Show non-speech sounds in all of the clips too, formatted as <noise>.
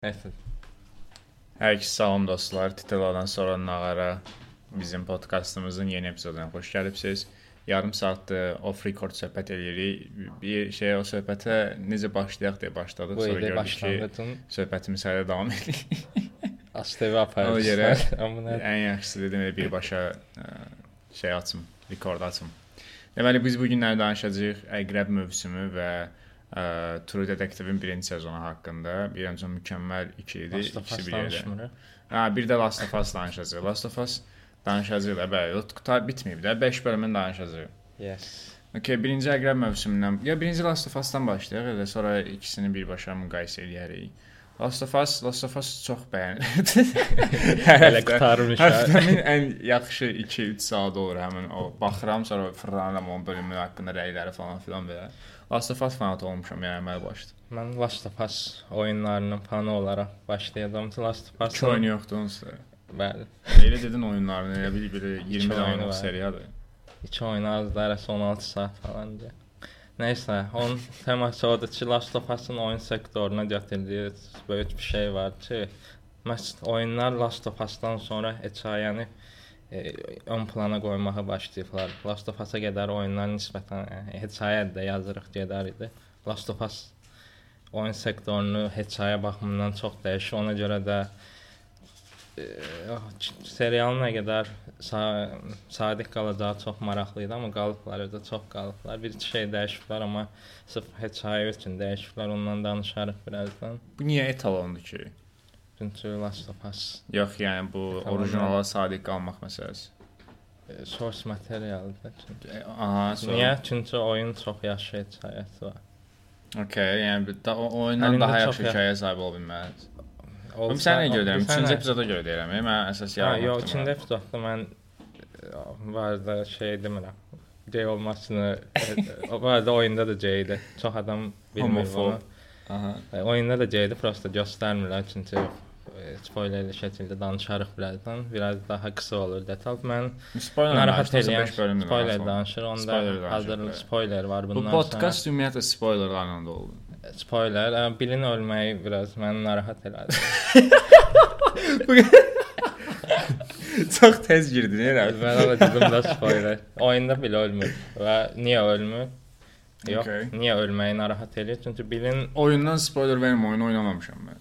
Nəysə. Hər iki salam dostlar. Tituladan sonra Nağara bizim podkastımızın yeni epizoduna xoş gəlibsiz. Yarım saatdır off record söhbət eləyirik. Bir şey o söhbətə necə başlayaq deyə başladıq. Bu Sonra gördük ki, söhbətimiz hələ davam edir. ASTV aparır. Amma nə? Ən yaxşısı dedim elə birbaşa şey açım, rekord açım. Deməli biz bu günləri danışacağıq Əqrəb mövsümü və ə, True Detective-in birinci sezonu haqqında. Bir öncə mükəmməl 2 idi. İkisi bir yerdə. Ha, bir də Last of Us danışacağıq. Last of Us danışacağıq da, bəli. Qutar bitməyib də. 5 bölümün danışacağıq. Yes. Okay, birinci Əqrəb mövsümündən, ya birinci Last of Us-dan başlayaq, elə sonra ikisini birbaşa müqayisə edərik. Last of Us, Last of Us çox bəyənildi. <laughs> Hələ qutarmış. Həftəmin ən yaxşı 2-3 saat olur həmin o. Baxıram, sonra fırlanıram o bölümün haqqında rəyləri falan filan belə. Last of Us fanatı olmuşam yəni əməl başda. Mən Last of Us oyunlarının fanı olaraq başlayacağam. Last of Us. Ki oyunu yoxdur onsuz. Bəli. Elə dedin oyunlarını, elə bil belə 20 oyunu oyunluq seriyadır. İki oyun az da arası 16 saat falanca. Nəysə, onun <laughs> teması odur ki, Last of Us-ın oyun sektoruna gətirdiyi böyük bir şey var ki, məhz oyunlar Last of Us-dan sonra hekayəni e, ön plana qoymağa başlayıblar. Last of Us-a qədər oyunlar nisbətən heçayə də yazırıq gedər idi. Last of Us oyun sektorunu heçaya baxımından çox dəyişir. Ona görə də e, ç- serialın nə qədər sa sadiq qalacağı çox maraqlı idi, amma qalıblar da çox qalıblar. Bir şey dəyişiblər, amma sırf heçaya üçün dəyişiblər. Ondan danışarıq birazdan. Bu niyə etalondur ki? Çünki Last of Us Yox, yəni bu orijinala sadiq qalmaq məsələsi. e, source materialdır. Çünki. E, Aha, so. Niyə? Çünki oyun çox yaxşı hekayəsi var. Okay, yəni da, oyundan Əlində daha yaxşı ya- hekayəyə sahib ola bilməz. Olsa- sənə görə deyirəm. Sən- 3-cü epizoda görə deyirəm. Mən əsas yalan. yox, ikinci epizodda mən var da şey demirəm. Gay olmasını var da oyunda da gaydi. Çox adam bilmir bunu. Aha. Oyunda da gaydi, prosta göstərmirlər çünki e, spoilerli şəkildə danışarıq birazdan. Biraz daha qısa olur detal. Mən Spoiler narahat danışırsa eləyən beş bölümdür spoiler danışma. danışır. Onda Spoiler danışır, hazırlı bəli. spoiler var Bu bundan podkast ümumiyyətlə spoilerlarla doludur. sonra. Spoiler, e, bilin ölməyi biraz məni narahat elədi. <laughs> Çox tez girdin elə. Mən ona dedim də spoiler. Oyunda belə ölmür və niyə ölmür? Yox, Okay. niyə ölməyi narahat eləyir? Çünki bilin Oyundan spoiler vermə, oyunu oynamamışam mən.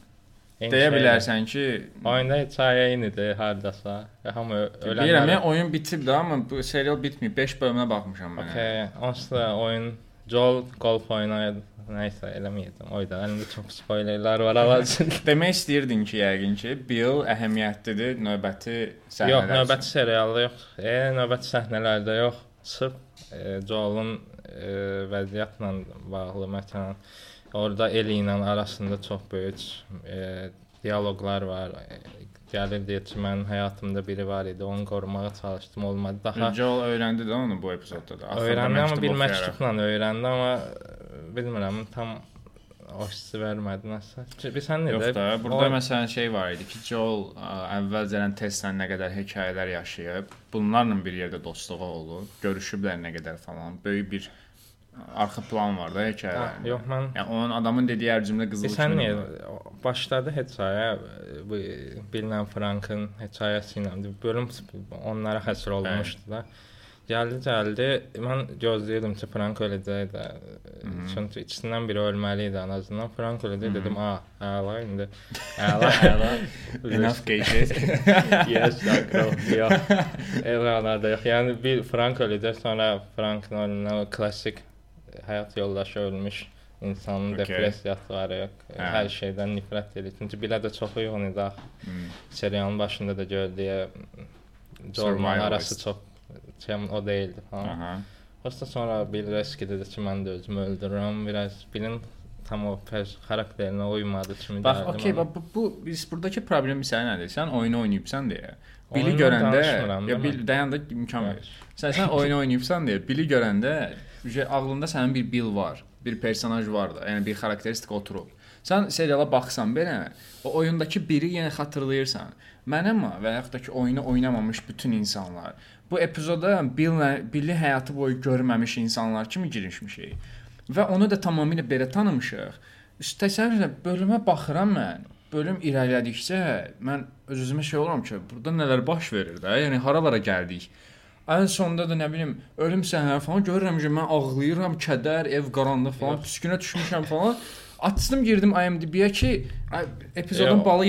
Deyə bilərsən ki, Oyunda hekayə eynidir hardasa. Və Hamı ölənlər. yəni oyun bitib də, amma bu serial bitməyib. 5 bölümünə baxmışam mən. Okay, da oyun Joel golf oynayır. Nəysə eləməyəcəm. Oyda əlimdə çox spoilerlər var <laughs> ağacın. Demək istəyirdin ki, yəqin ki, Bill əhəmiyyətlidir, növbəti səhnələr. yox, növbəti serialda yox. E, növbəti səhnələrdə yox. Sırf e, Joel'un e, vəziyyətlə bağlı məsələn orada Ellie ilə arasında çox böyük e, dialoqlar var. E, gəlir deyir ki, mən həyatımda biri var idi, onu qorumağa çalışdım, olmadı. Daha Joel öyrəndi də onu bu epizodda da. Öyrəndi amma bir məktubla öyrəndi, amma e, bilmirəm tam o hissi vermədi nəsə. Bilirsən Yox necə? da, burada O- məsələn şey var idi ki, Joel ə, əvvəlcədən Tesla nə qədər hekayələr yaşayıb, bunlarla bir yerdə dostluğu olub, görüşüblər nə qədər falan. Böyük bir arxa plan var da Ha, hekayələrində. Yox, mən Yəni onun adamın dediyi hər cümlə qızıl Bilirsən kimi niyə başladı hekayə e, bu bilinən Frankın hekayəsi ilə bölüm onlara həsr olunmuşdu da. Gəldi, gəldi. Mən gözləyirdim ki, Frank öləcək də. Çünki ikisindən biri ölməli idi ən azından. Frank öldü dedim, "A, əla indi." <laughs> Əla, əla. Enough shit. <laughs> yes, d'accord. Yox. Elana da yox. Yəni bir Frank öləcək, sonra Frankın ölümünə klassik həyat yoldaşı ölmüş insanın Okay. depressiyası var, yox. Hə. Hər şeydən nifrət edir. Çünki bilə də çox uyğun idi. axı. Hmm. Serialın başında da gördüyə Jorman arası çox şey o değildi falan. Aha. Prosta sonra Bill Resky dedi ki, mən də özümü öldürürəm. Biraz Billin tam o xarakterinə uymadı kimi Bax, okey, bax bu, bu biz burdakı problem sən nədir? Sən oyunu oynayıbsan deyə. Bili Oyundan görəndə ya bil mi? dayan da imkan ver. Sən sən oyunu oynayıbsan deyə Bili görəndə ağlında sənin bir Bill var, bir personaj var da, yəni bir xarakteristika oturub. Sən seriala baxsan belə, o oyundakı biri yenə xatırlayırsan. Mənəm və yaxud da ki oyunu oynamamış bütün insanlar. Bu epizoda Bill Billi həyatı boyu görməmiş insanlar kimi girişmişik. Və onu da tamamilə belə tanımışıq. Üst təsəvvür elə bölümə baxıram mən. bölüm irəlilədikcə mən öz-özümə şey oluram ki, burada nələr baş verir də? Yəni haralara gəldik? Ən sonda da nə bilim, ölüm səhnələri falan görürəm ki, mən ağlayıram, kədər, ev qaranlıq falan, Yox. püskünə düşmüşəm falan. Açdım girdim IMDb-yə ki, epizodun Yox, balı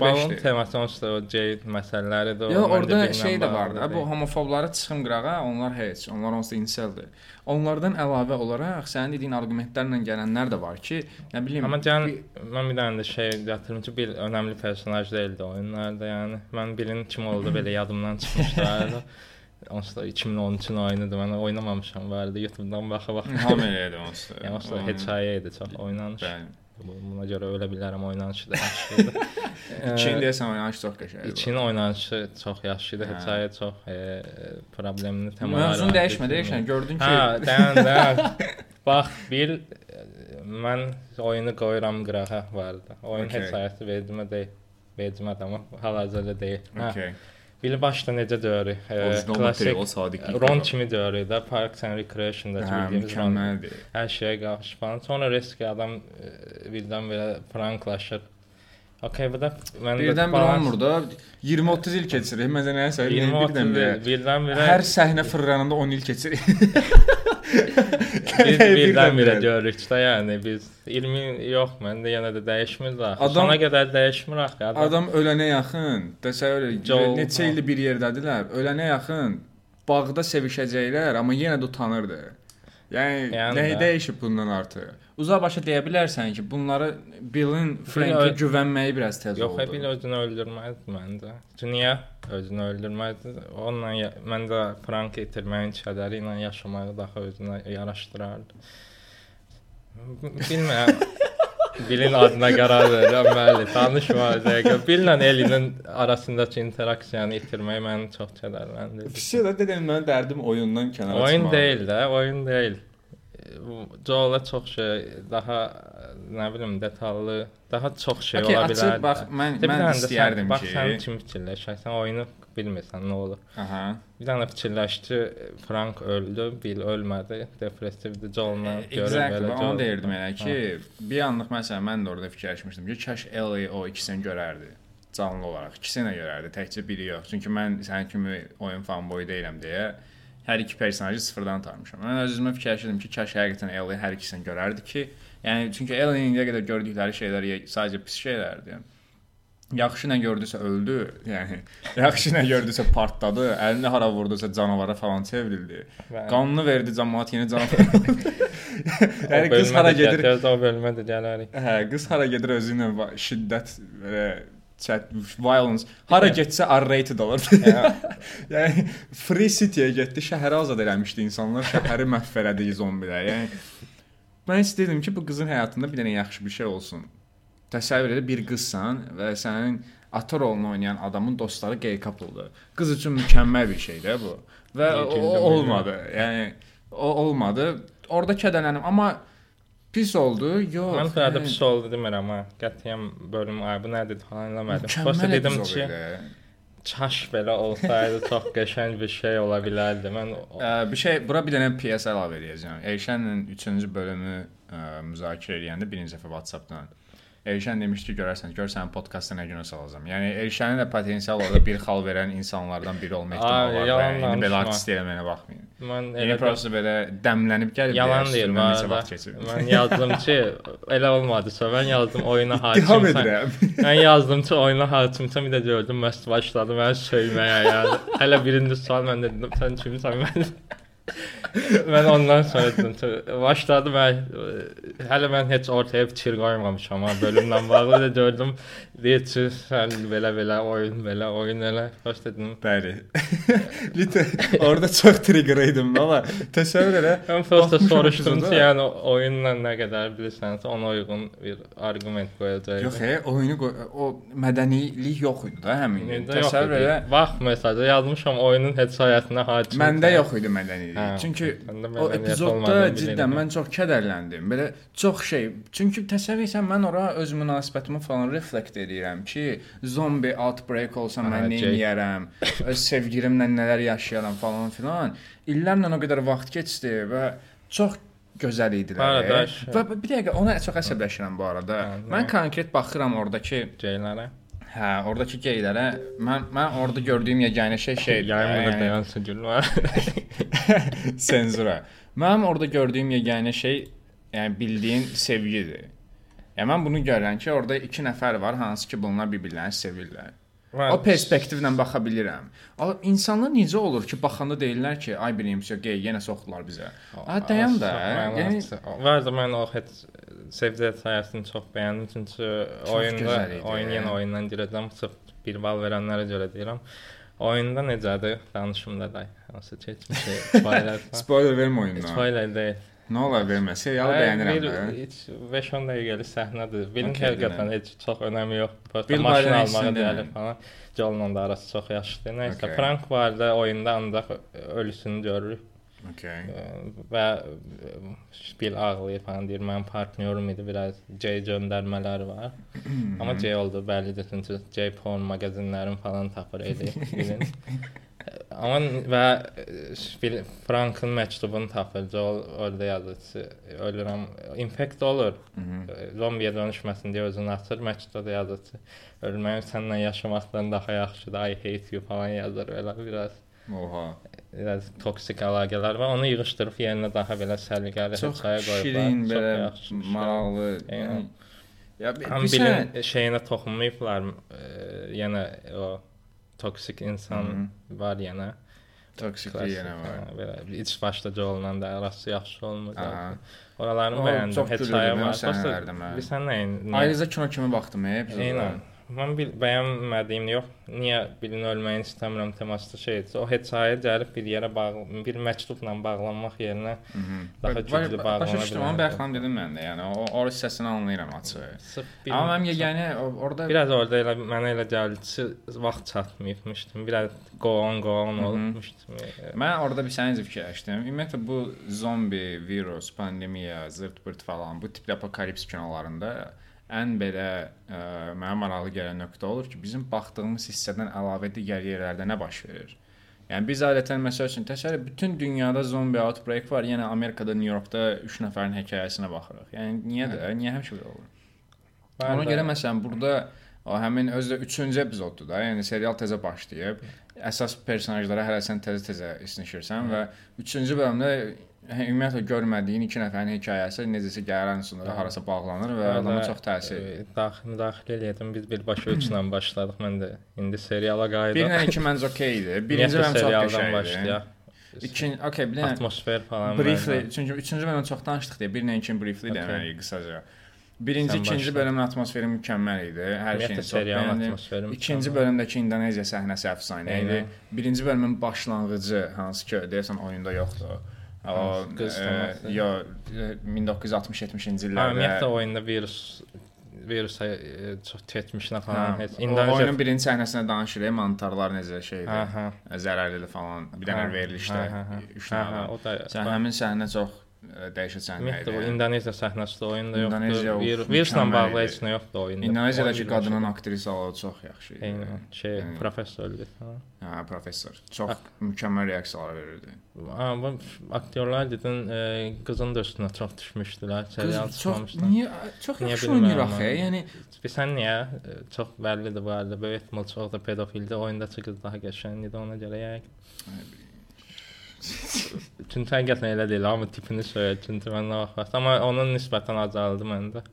Balon 7.5-dir. teması onsuz da o gay məsələləri də məncə orada şey də var bağlıdır da, bu homofobları çıxım qırağa, onlar heç, onlar onsuz da inseldir. Onlardan əlavə olaraq sənin dediyin arqumentlərlə gələnlər də var ki, nə bilim, Amma can mən bir dənə də şey yatırım ki, bir önəmli personaj deyildi oyunlarda, yəni mən birinin kim oldu belə yadımdan çıxmışdı. <laughs> Onsuz da 2013-cün oyunudur. Mən oynamamışam vardı. YouTube-dan baxa-baxa. hamı elədi onsuz. Yəni onsuz da hekayə idi çox oynanış. Bəli. Buna görə ölə bilərəm oynanışı da yaxşı idi. İkin deyəsən oynanış çox qəşəngdir. İçin oynanışı çox yaxşı idi. Hekayə çox e, problemli temalar. Mövzunu var, dəyişmə, bilmirəm. dəyişən. Gördün ki, Hə, dayan, dayan. Bax, bir e, mən oyunu qoyuram qırağa vardı. Oyun Okey. hekayəsi vecimə deyil. Vecimə də amma hal-hazırda deyil. Hə. okay. Bir başda necə döyürük? E, Orijinal klassik material sadiqlik. Ron kimi döyürük də Parks and Recreation'da Hə, bildiyimiz Ron. mükəmməldir. Hər şeyə qarşı falan. Sonra risk adam e, birdən belə franklaşır. Okay, bu da mən də Birdən bir balans- olmur da 20-30 il keçirir. Məncə nəyə sayır? 20 Birdən birdən bir. birdən birə Hər səhnə fırlananda 10 il keçirir. <laughs> <laughs> biz birdən birə birə. görürük də, yəni biz 20 yox, məndə yenə də dəyişmir də. Adam- Sona qədər dəyişmir axı adam. Adam ölənə yaxın, təsəvvür Joel- neçə ildir bir yerdədirlər. Ölənə yaxın bağda sevişəcəklər, amma yenə də utanırdı. Yəni, Yəni nəyi də. dəyişib bundan artıq? Uzaq başa deyə bilərsən ki, bunları Billin Frankə ö- güvənməyi biraz tez Yox, oldu. hə bil özünü öldürməzdi məncə. Çünki niyə özünü öldürməzdi? Onunla ya- məncə Frank itirməyin kədəri ilə yaşamağı daha özünə yaraşdırardı. Bilmirəm. Bilin adına qərar verirəm, bəli. Danışma dəqiqə. Billə Elinin arasındakı interaksiyanı itirmək məni çox kədərləndirdi. Pisi də dedim mən dərdim oyundan kənara Oyun çıxmaqdır. deyil də, oyun deyil. Joel-a çox şey, daha nə bilim, detallı, daha çox şey Okay, ola bilər. bax, mən mən istəyərdim bax, ki, sən kim fikirləşərsən, oyunu bilmirsən nə olur. aha. Bir dənə fikirləşdi, Frank öldü, Bill ölmədi, depressivdir, Joel-la görür Exactly, belə. onu deyirdim elə ki, bir anlıq məsələn mən də orada fikirləşmişdim ki, kaş Ellie o ikisini görərdi canlı olaraq. İkisini də görərdi, təkcə biri yox. Çünki mən sənin kimi oyun fanboyu deyiləm deyə hər iki personajı sıfırdan tanımışam. Mən öz-özümə fikirləşirdim ki, kaş həqiqətən Ellie hər ikisini görərdi ki, yəni çünki Ellie'nin indiyə qədər gördükləri şeylər sadəcə pis şeylərdir. Yaxşı nə gördüsə öldü, yəni <laughs> yaxşı nə gördüsə partladı, əlini hara vurdusa canavara falan çevrildi. Bəli. Qanunu verdi cəmaət yenə canavar. <laughs> <laughs> yəni qız hara gedir? O bölmə də gələrik. Hə, qız hara gedir özü ilə şiddət belə chat violence hara getsə R-rated olur. yəni Free City-yə getdi, şəhəri azad eləmişdi insanlar, şəhəri məhv elədi zombilər. Yəni mən istəyirdim ki, bu qızın həyatında bir dənə yaxşı bir şey olsun. Təsəvvür et, bir qızsan və sənin ata rolunu oynayan adamın dostları gay couple-dur. Qız üçün mükəmməl bir şeydir bu. Və o, o olmadı. Yəni o olmadı. Orada kədərləndim, amma pis oldu. Yox. Mən fərdə yəni- pis oldu demirəm ha. Qətiyyən bölüm ay bu nədir falan eləmədim. Prosta dedim ki, kaş belə olsaydı çox qəşəng bir şey ola bilərdi. Mən Ə, bir şey bura bir dənə PS əlavə edəcəm. Elşənlə 3-cü bölümü ə, müzakirə edəndə birinci dəfə WhatsApp-dan Elşən demişdi ki, görərsən, gör sənin podkastda nə günə salacağam. Yəni Elşənin də potensial orada bir xal verən insanlardan biri olma ehtimalı var. yalan və İndi belə artist eləməyinə baxmayın. mən Yəni elə prosta belə dəmlənib gəlib yalan neçə arada. vaxt keçib. Mən yazdım ki, elə olmadısa mən yazdım oyuna hakimsən. edirəm. Mən yazdım ki, oyuna hakimsən, bir də gördüm məst başladı məni söyməyə yəni. Hələ birinci sual mən dedim, sən kimsən mən? Mən ondan sonra dedim, başladı mən hələ mən heç ortaya fikir qoymamışam ha bölümlə bağlı da gördüm. Deyir ki, sən belə belə oyun, belə oyun elə. Xoş dedim. Bəli. <laughs> Lütfən orada çox trigger idim amma təsəvvür elə. Mən prosta soruşdum ki, yəni oyunla nə qədər bilirsənsə ona uyğun bir arqument qoyacağam. Yox, e, oyunu qoy- o mədənilik yox idi da həmin. Təsəvvür elə. Vaxt mesajı yazmışam oyunun heç həyatına hakim. Məndə yox idi mədənilik. Hə, Çünki o epizodda bilirəm. mən çox kədərləndim. Belə çox şey. Çünki təsəvvür etsən mən ora öz münasibətimi falan reflekt edirəm ki, zombi outbreak olsa mən nə edərəm, <laughs> öz sevgilimlə nələr yaşayaram falan filan. İllərlə o qədər vaxt keçdi və çox gözəl idilər. Qardaş. Və bir dəqiqə ona çox əsəbləşirəm bu arada. Hə? Mən konkret baxıram oradakı, Geylərə. hə, oradakı geylərə. Mən mən orada gördüyüm yeganə şey şeydir. <laughs> Yəni- burada dayansa gül var. <laughs> senzura. Mənim orada gördüyüm yeganə şey, yəni bildiyin sevgidir. Yəni mən bunu görürəm ki, orada 2 nəfər var, hansı ki, bunlar bir-birlərini sevirlər. O perspektivlə baxa bilirəm. İnsanlar necə olur ki, baxanda deyirlər ki, ay bilmirəm, gey, yenə soxdular bizə. Ha, dayan da. Yəni var da mən o heç sevdiyi həyatını çox bəyəndim çünki oyunda oyun yenə oyundan girəcəm, sırf bir bal verənlərə görə deyirəm. Oyunda necədir? Danışımda da hansı keçmişi spoiler. <laughs> spoiler vermə oyundan. Spoiler deyil. Nə ola bilməsə, yalı bəyənirəm. Heç 5-10 dəqiqəlik səhnədir. Bilim okay, həqiqətən heç çox önəmi yoxdur. Bil maşın almağa deyəlim falan. Canla da arası çox yaxşıdır. Nəysə, okay. Frank barədə oyunda ancaq ölüsünü görürük. Okay. və Bill ağlayır falan deyir, mənim partnyorum idi, biraz J göndərmələri var. Amma J oldu bəllidir çünki J porn mağazinlərin falan tapır idi. Amma və Bill Frankın məktubunu tapır. Joel orada yazır ölürəm, infekt olur. Zombiyə dönüşməsin deyə özünü atır. Məktubda da yazır ölməyim səninlə yaşamaqdan daha yaxşıdır. I hate you falan yazır belə biraz Oha. Biraz toksik əlaqələr var. Onu yığışdırıb yerinə daha belə səliqəli hekaya qoyublar. şirin, Çox belə yaxşı maraqlı. Yəni- Ya bir- bilin şeyinə toxunmayıblar. e, yenə o toksik insan var yenə. toksiklik Klassik, yenə var. hə, Belə iç başda Joel'la da arası yaxşı olmur. Oralarını bəyəndim. Hekaya var. mən. Bir sən nəyin? Ayrıca kino kimi baxdım hep. Eynən. Mən bil, bəyənmədiyim yox. Niyə birini ölməyini istəmirəm temasında şeydir. O hekaya gəlib bir yerə bağlı, bir məktubla bağlanmaq yerinə daha güclü bağlana Başa düşdüm, amma bilərdi. bayaqdan dedim mən də, yəni o o hissəsini anlayıram açıq. Amma mənim yeganə orada Biraz orada elə mənə elə gəldi vaxt çatmayıbmışdım. Biraz go on olmuşdum. Mən orada bir sənə fikirləşdim. Ümumiyyətlə bu zombi, virus, pandemiya, zırt-pırt falan bu tipli apokalips kinolarında ən belə ə, mənə maraqlı gələn nöqtə olur ki, bizim baxdığımız hissədən əlavə digər yerlərdə nə baş verir? Yəni biz adətən məsəl üçün təsəvvür bütün dünyada zombi outbreak var, yenə Amerikada, New Yorkda 3 nəfərin hekayəsinə baxırıq. Yəni niyə niyə həmişə belə olur? Ona görə məsələn burada o həmin özü də 3-cü epizoddur da. Yəni serial təzə başlayıb. Əsas personajlara hələ sən təzə-təzə isnişirsən və 3-cü bölümdə ümumiyyətlə görmədiyin 2 nəfərin hekayəsi necəsə gəlir sonra harasa bağlanır və adama çox təsir edir. Daxil daxil elədim. Biz birbaşa 3 ilə <clears throat> başladıq. Mən də indi seriala 1 qayıdım. ilə 2 məncə okey idi. Birinci bölüm çox qəşəng başlayaq. İkinci, okey, bir dənə Atmosfer falan. briefly, çünki 3-cü bölümü çox danışdıq deyə 1 ilə 2 briefly Okey. deməliyik qısaca. Birinci, ikinci bölümün atmosferi mükəmməl idi. Hər şeyin çox bəyəndim. İkinci bölümdəki İndoneziya səhnəsi əfsanə idi. Birinci bölümün başlanğıcı hansı ki, deyəsən oyunda yoxdur. O qız teması? yo e, 1960-70-ci Ha, illərdə. ümumiyyətlə oyunda virus virusa e, çox keçmişinə Hə, falan heç İndoneziya oyunun birinci səhnəsində danışır, mantarlar necə şeydir. Hə, hə. Zərərlidir falan. Bir dənə verilişdə Hə, hə, hə. 3 Hə, dənə. hə, həmin səhnə çox bu idi. İndoneziya səhnəsi də oyunda İndoneziya yoxdur. o Vir, mükəmməl bağlı heç nə yoxdur oyunda. İndoneziyadakı qadının aktrisalığı çox yaxşı idi. Eynən, şey, Yəni- professordur falan. Hə, professor. Çox mükəmməl reaksiyalar verirdi. Ha, bu aktyorlar dedin, e, qızın da üstünə çox düşmüşdülər, serial çıxmamışdı. niyə çox Niyə yaxşı oynayır axı. Yəni Bilsən niyə? Çox bəllidir bu arada. Böyük ehtimal çox da pedofildir. Oyundakı qız daha qəşəng idi ona görə yəqin. <laughs> Çünki həqiqətən elə deyil, amma tipini söylə, çünki mən nə vaxt, amma onun nisbətən azaldı məndə.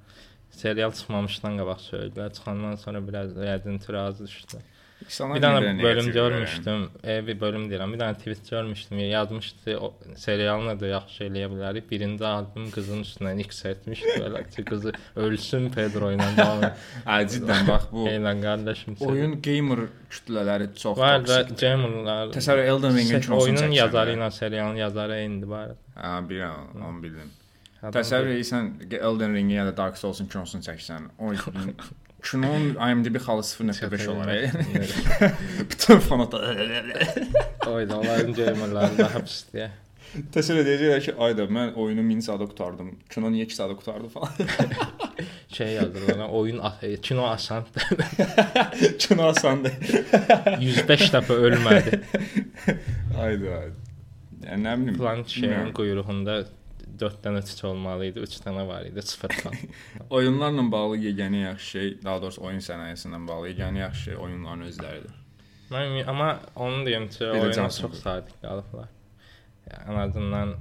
Serial çıxmamışdan qabaq söylədilər, çıxandan sonra biraz yəqin tirazı düşdü. İnsanlar Bir dənə bölüm görmüşdüm. E, bir bölüm deyirəm. Bir dənə tweet görmüşdüm. Yazmışdı o serialını da yaxşı eləyə bilərik. Birinci albüm qızın üstündən X etmişdi belə <laughs> ki, qızı ölsün Pedro ilə davam. <laughs> Ciddən bax bu Eylən qardaşım. oyun gamer kütlələri çox var toksik. gamerlar. Təsəvvür Elden Ring'in kinosunu oyunun yazarı ilə serialın yazarı eynidir bu arada. Hə, bilirəm, onu bildim. Təsəvvür edirsən Elden Ring-in ya da Dark Souls-un kinosunu çəksən. O <laughs> Şunun IMDb xalı 0.5 olaraq. Bütün fonata. Oyda onların gamerləri daha pisdir. Təsəvvür edəcəklər ki, ayda mən oyunu 1000 saata qutardım. Kino niyə 2 saata qutardı falan. şey yazdırlar, oyun kino asandır. kino asandır. 105 dəfə ölmədi. Ayda. Yəni nə bilim. Plan şeyin quyruğunda 4 dənə tik olmalı idi, 3 dənə var idi, 0 falan. <laughs> Oyunlarla bağlı yeganə yaxşı şey, daha doğrusu oyun sənayesindən bağlı yeganə yaxşı şey oyunların özləridir. Mən amma onu deyim ki, oyuna çox sadiq qalıblar. Ən azından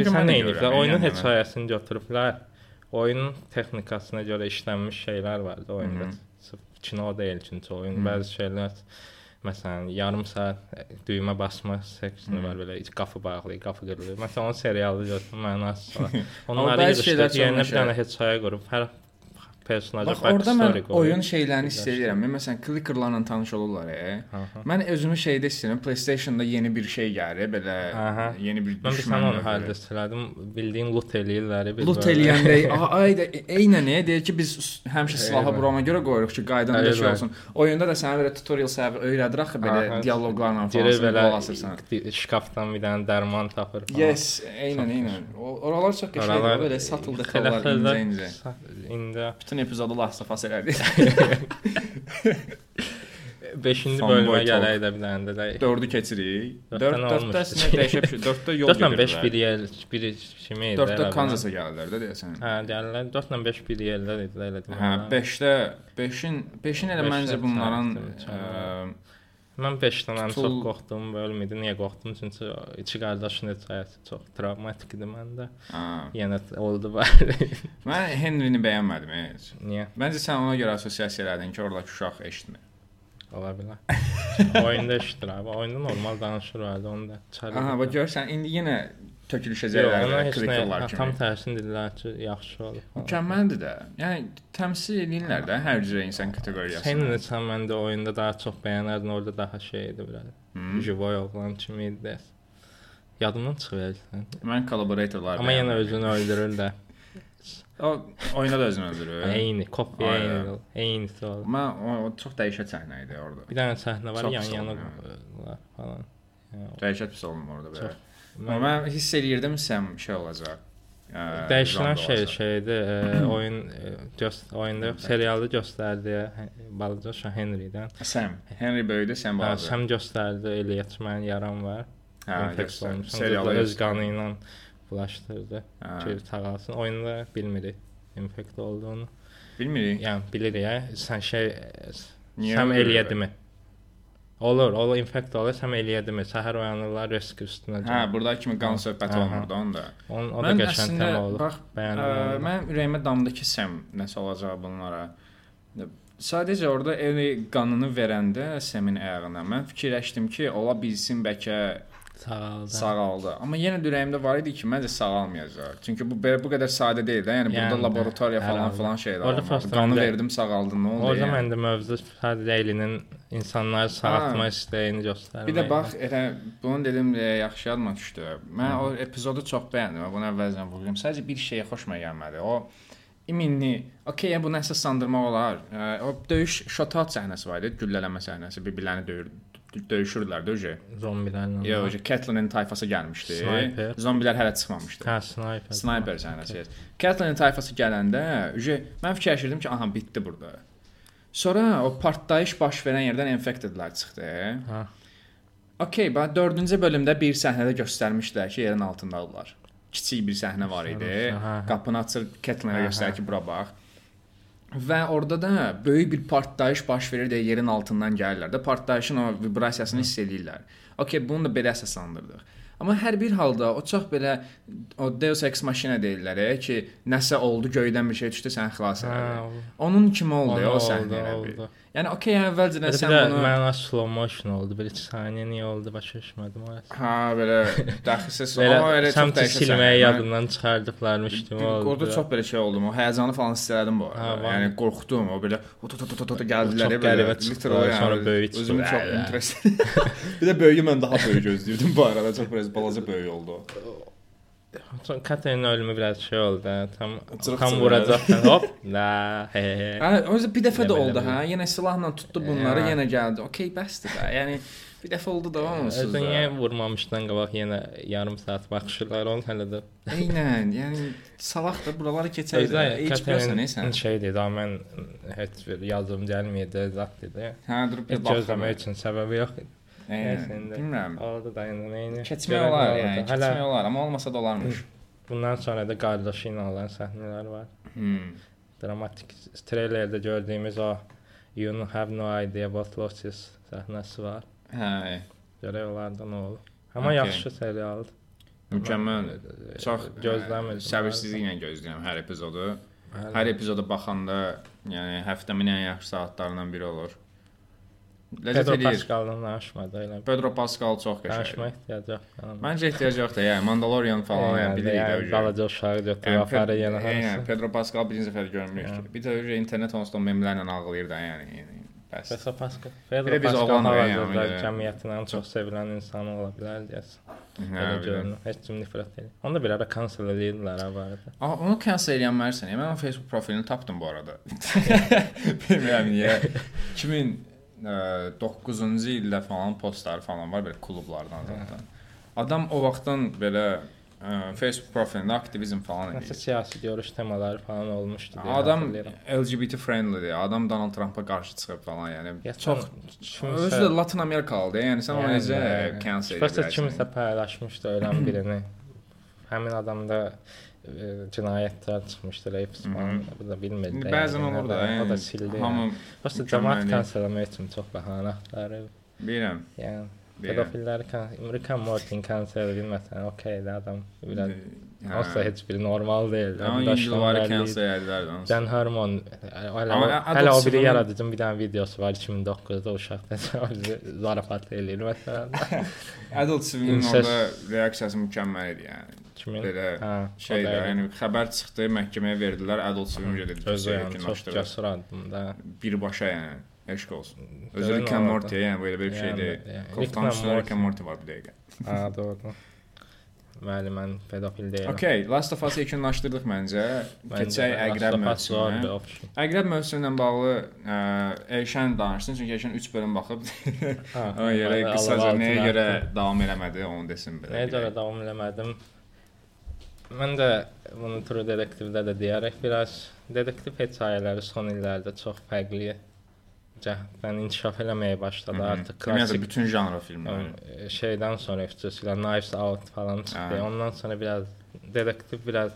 biz nə ediblər? Oyunun yəni. hekayəsini götürüblər. Oyunun texnikasına görə işlənmiş şeylər vardı oyunda. Sırf kino deyil çünki oyun, bəzi şeylər Məsələn, yarım saat düymə basma seksini Mhm. var belə qapı bağlayır, qapı qırılır. Məsələn, <laughs> onun serialı götür mənası var. Amma Onları bəzi şeylər yığışdırıb yerinə bir dənə hekayə qurub hər personaja Bax orada mən qoyur. oyun şeylərini istəyirəm. Mən məsələn clickerlarla tanış olurlar. E. Mən özümü şeydə istəyirəm. PlayStation-da yeni bir şey gəlir, belə Aha. yeni bir Mən düşmən onu növü. harda elədim. Bildiyin loot eləyirlər. bir Loot eləyəndə <laughs> ay da eynən nə deyir ki biz həmişə silahı burama görə qoyuruq ki, qaydan da şey olsun. Oyunda da sənə belə tutorial səbəbi öyrədir axı belə dialoqlarla falan belə asırsan. şkafdan bir dənə dərman tapır falan. Yes, eynən, eynən. Oralar çox qəşəngdir. Belə satıl detallar incə incə. İndi Bütün epizodu Last of Us elədik. <laughs> 5-ci Fanboy bölümə gələk də bir dənə də. 4-ü keçirik. Dörddən 4 olmuşdu. 4-də dəyişib 4-də yol 4 ilə 5 bir yer, bir kimi idi. 4-də elə bil. Kansasa gəlirlər də deyəsən. Hə, gəlirlər. 4 ilə 5 bir yerdə idi elə dedim. Hə, 5-də 5-in 5-in elə məncə bunların Mən 5-dən ən çox Tutul- qorxduğum bölüm idi. Niyə qorxdum? Çünki iki qardaşın hekayəsi çox travmatik idi məndə. Yenə oldu bəli. Mən Henry-ni bəyənmədim heç. Niyə? Məncə sən ona görə assosiasiya elədin ki, oradakı uşaq eşitmir. Ola bilər. Oyunda eşidir abi. Oyunda normal danışır vardı onda. Çarı. Aha, bax görsən indi yenə tökülüşəcəklər nə kliklər tam kimi. tərsini dedilər ki, yaxşı falan. Mükəmməldir də. Yəni təmsil edirlər də hər cürə insan kateqoriyasını. Sən neçə məndə oyunda daha çox bəyənərdin, orada daha şey idi biraz. Hı. Jivoy oğlan kimi idi. Yadımdan çıxır. Mən collaboratorlar. Amma yenə özünü öldürür də. O oyunda da özünü öldürür. Eyni, kopya eyni. Eynisi oldu. Mən o, o çox dəyişə səhnə idi orada. Bir dənə səhnə var Çox yan pis yana oldu, qoyurlar falan. Yəni, Dəhşət pis olmur orada belə. Çox. Mən mən hiss eləyirdim sən şey olacaq. Ə, dəyişilən şey şeydir. e, <clears throat> oyun e, göst oyunda yox, serialda göstərdi hə, balaca Şah Henrydən. Sam. Henry böyüdü, sən Hə, balaca. Səm göstərdi, Elliot mən yaram var. Hə. Serialı Öz qanı ilə bulaşdırdı. Hə. Ki sağalsın. Oyunda bilmirik infekt olduğunu. Bilmirik. Yəni bilirik ya. Sən şey Niyə öyle? eləyədimi? Olur, o infekt olur, səm eləyədimi? Səhər oyanırlar risk üstünə. Hə, burada kimi qan söhbəti Aha. olmurdu onda. On, o da qəşəng tema olur. bax, Bəyəndim. Ə, onu. mən ürəyimə damdı ki, Sam nəsə olacaq bunlara. Sadəcə orada Eli qanını verəndə Samin ayağına mən fikirləşdim ki, ola bilsin bəlkə sağaldı. sağaldı. Amma yenə də ürəyimdə var idi ki, məncə sağalmayacaq. Çünki bu belə bu qədər sadə deyil də. Yəni, Yəni burada də, laboratoriya falan hər filan şeylər. Fast Qanı məndə- verdim, sağaldı. Nə oldu? Orada yəni? məndə mövzu Elinin insanları sağaltma istəyini göstərmək. Bir də bax, elə bunu dedim deyə yaxşı yadıma düşdü. Mən o epizodu çox bəyəndim. Bunu əvvəlcədən vurğulayım. Sadəcə bir şeyə xoşuma gəlmədi. O iminli, okey, bu nəsə sandırmaq olar. Ə, O döyüş shootout səhnəsi var idi, güllələmə səhnəsi, bir-birlərini döyür, döyüşürdülər də öcə. zombilərlə. Yox, öcə Catelyn tayfası gəlmişdi. Sniper. Zombilər hələ çıxmamışdı. Hə, sniper. Sniper səhnəsi. Catelyn tayfası gələndə, öcə mən fikirləşirdim ki, aha, bitdi burada. Sonra o partlayış baş verən yerdən infectedlər çıxdı. Hə. Okay, bax 4-cü bölümdə bir səhnədə göstərmişdilər ki, yerin altındadılar. Kiçik bir səhnə var idi. Hə, hə. Qapını açır, Catelyn-ə Hə, göstərir ki, bura bax. Və orada da böyük bir partlayış baş verir deyə yerin altından gəlirlər də partlayışın o vibrasiyasını hiss eləyirlər. Okay, bunu da belə əsaslandırdıq. Amma hər bir halda o çox belə o Deus Ex Machina deyirlər e, ki, nəsə oldu, göydən bir şey düşdü, səni xilas Hə, elədi. Onun kimi oldu ya, o oldu, səhnə elə bir. oldu. Yəni yəni əvvəlcədən Bir sən də bunu mənə slow motion oldu. Bir iki saniyə niyə oldu başa düşmədim o. Ha belə Belə amma elə çox dəyişə silməyə çıxardıqlarmış kimi oldu. Orada çox belə şey <laughs> oldu. O həyəcanı falan hiss elədim bu. Yəni qorxdum. O belə o to to to to to gəldilər belə. literal sonra böyük. Özümü çox interest. bir də böyüyü mən daha böyük gözləyirdim bu arada. Çox biraz balaca böyük oldu. Katerinin ölümü biraz şey oldu. hə, Tam Cırıq tam cırıq. vuracaqdan hop. La he he. Hə, o yüzden bir dəfə də oldu ha. Yenə silahla tutdu bunları, yenə gəldi. Okay, bəsdir də. Yəni bir dəfə oldu da onsuz Özün niyə vurmamışdan qabaq yenə yarım saat baxışırlar onu hələ də. Eynən, yəni salaq da buraları keçəydi. Heç bilirsən? Katerinin şey dedi, mən heç bir yazım gəlməyəcək zət dedi. Hə, durub bir baxma. gözləmək üçün səbəbi yox idi. Eynən, Nəysə indi. Bilmirəm. Orada dayandı nəyini. Keçmək olar, yəni, Hələ keçmək olar, amma olmasa da olarmış. Bundan sonra da qardaşı ilə olan səhnələr var. Hmm. Dramatik treylerdə gördüyümüz o You have no idea what losses səhnəsi var. Hə, Görək onlarda nə olur. Amma Okey. yaxşı serialdır. mükəmməldir. Çox gözləmirdim. Səbirsizliklə gözləyirəm hər epizodu. Bəli. Hər epizoda baxanda, yəni həftəmin ən yaxşı saatlarından biri olur. Ləzzət Pedro eləyir. Pascal'dan danışmadı elə. Pedro Pascal çox qəşəngdir. ehtiyacı yox. Məncə ehtiyac yoxdur. Yəni Mandalorian falan yəni bilirik də. yəni, balaca uşağı Yəni, aparır Pe- yenə yəni, hansı. Pedro Pascal birinci dəfə görmürük Yəni. Bir də internet onsuz da memlərlə ağlayır da yəni. yəni bəs. Pedro Pascal. Pedro Pascal yəni, hal-hazırda cəmiyyətin ən çox sevilən insanı ola bilər deyəsən. Hə, Belə görünür. Heç kim nifrət edir. Onu da bir ara cancel edirlər ha bu arada. Aa, onu cancel eləyənmərsən. Yəni, mən onun Facebook profilini tapdım bu arada. <laughs> Bilmirəm <laughs> niyə. 2009-cu ildə falan postları falan var belə klublardan zaten. Adam o vaxtdan belə ə, Facebook profilində aktivizm falan Nəsə edir. siyasi görüş temaları falan olmuşdu deyə Adam. LGBT friendlydir. Adam Donald Trumpa qarşı çıxıb falan, yəni Ya çox sən özü də Latin Amerikalıdır. Yəni sən onu necə cancel Şübhəsiz edirsən? kimsə paylaşmışdı ölən birini. Həmin adamda cinayətlər çıxmışdı, rape falan. Bu da bilmirdi. Bəzən olur da, O da sildi. hamı. Prosta cəmaət etmək üçün çox bəhanə axtarır. bilirəm. Yəni pedofilləri Rick and Morty cancel edilməsən, okeydir adam. Biraz. Olsa heç biri normal deyil. Edirlər də. Dan Harmon hələ hələ o biri yaradıcının bir dənə videosu var 2009-da uşaq zarafat eləyir məsələn. Adult Swim-in orada reaksiyası mükəmməl idi yəni. Kimin? Belə Hə, şey də, yəni xəbər çıxdı, məhkəməyə verdilər, Adult Swim gedib özü yəni çox cəsur addımda. Birbaşa yəni. Eşq olsun. Özü Rick and. Morty yəni belə bir şey deyil. yəni, Rick and Morty. Var bir dəqiqə. Ha, doğru. Bəli, mən pedofil deyiləm. Okay, Last of Us-ı yekunlaşdırdıq məncə. Keçək Əqrəb mövsümünə. Əqrəb mövsümü ilə bağlı ə, Elşən danışsın, çünki Elşən 3 bölüm baxıb. <laughs> Görə Allah qısaca nəyə görə davam eləmədi, onu desin belə. Nəyə görə davam eləmədim? Mən də bunu True Detective-də də deyərək biraz detektiv hekayələri son illərdə çox fərqli cəhddən inkişaf eləməyə başladı. Mhm. Artıq Ümumiyyətlə klassik bütün janr filmləri. e, şeydən sonra xüsusilə Knives Out falan çıxdı. Hə. Ondan sonra biraz detektiv biraz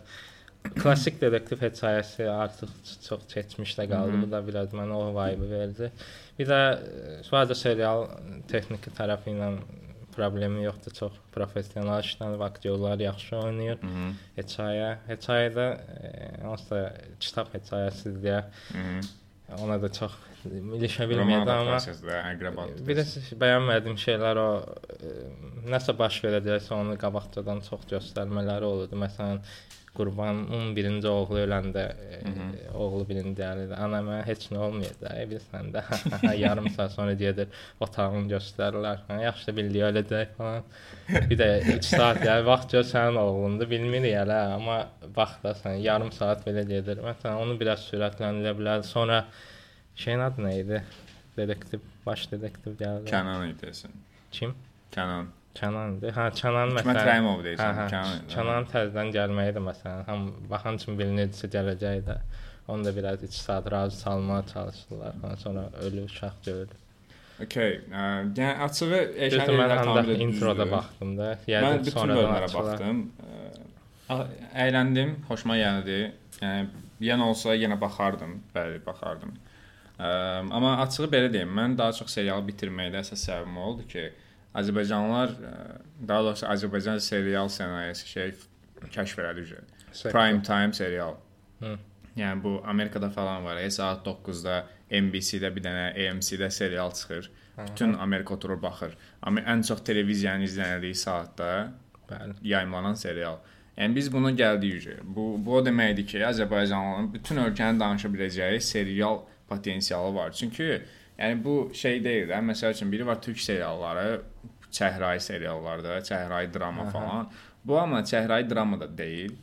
klassik detektiv hekayəsi artıq çox keçmişdə qaldı. Mhm. Bu da biraz mənə o vibe verdi. Bir də e, sadəcə serial texniki tərəfi ilə problemi yoxdur. Çox professional işlənib, aktyorlar yaxşı oynayır. Mhm. Hekayə, hekayədə onsuz da kitab hekayəsidir ona da çox ilişə bilmirdi amma adaptasiyası. Bir də bəyənmədiyim şeylər o e, nəsə baş verəcəksə onu qabaqcadan çox göstərmələri olurdu. Məsələn, Qurbanın birinci oğlu öləndə e, Mhm. oğlu birinci gəlir. Ana mənə heç nə olmayıb da, e, bilirsən də. <laughs> Yarım saat sonra gedir otağını göstərirlər. Hə, yaxşı bildi öləcək falan. Bir də 3 saat yəni vaxt gör sənin oğlundur, bilmirik hələ, amma bax da sən yarım saat belə gedir. Məsələn, onu biraz sürətləndirə bilər. Sonra şeyin adı nə idi? Detektiv, baş detektiv gəldi. Kənan idi desin. Kim? Kənan. Kənan idi. Hə, Kənan Hikmət məsələn. Rəhimov Hə, deyirsən. hə. Kənan. Kənan təzədən gəlməyi də məsələn, həm baxan kimi bilinirsə gələcəyi də. Onu da biraz 2 saat razı salmağa çalışdılar. Sonra ölü uşaq gördü. Okay. ə, Yəni açığı Elşən də tamamilə introda baxdım da. Bütün sonradan baxdım. Ə, Əyləndim, xoşuma gəldi. Yəni yenə olsa yenə baxardım, bəli, baxardım. Ə, amma açığı belə deyim, mən daha çox serialı bitirməkdə əsas səbəbim oldu ki, Azərbaycanlılar, ə, daha doğrusu Azərbaycan serial sənayesi şey kəşf elədi. Prime time serial. Hı. Yəni bu Amerikada falan var. E, saat 9-da NBC-də bir dənə AMC-də serial çıxır. Bütün Amerika oturur baxır. Amma ən çox televiziyanın izlənildiyi saatda Bəli. yayımlanan serial. Yəni biz buna gəldik. Bu bu o deməkdir ki, Azərbaycanlıların bütün ölkənin danışa biləcəyi serial potensialı var. Çünki yəni bu şey deyil də, məsəl üçün biri var türk serialları, çəhrayı seriallarda, çəhrayı drama Aha. falan. Bu amma çəhrayı drama da deyil.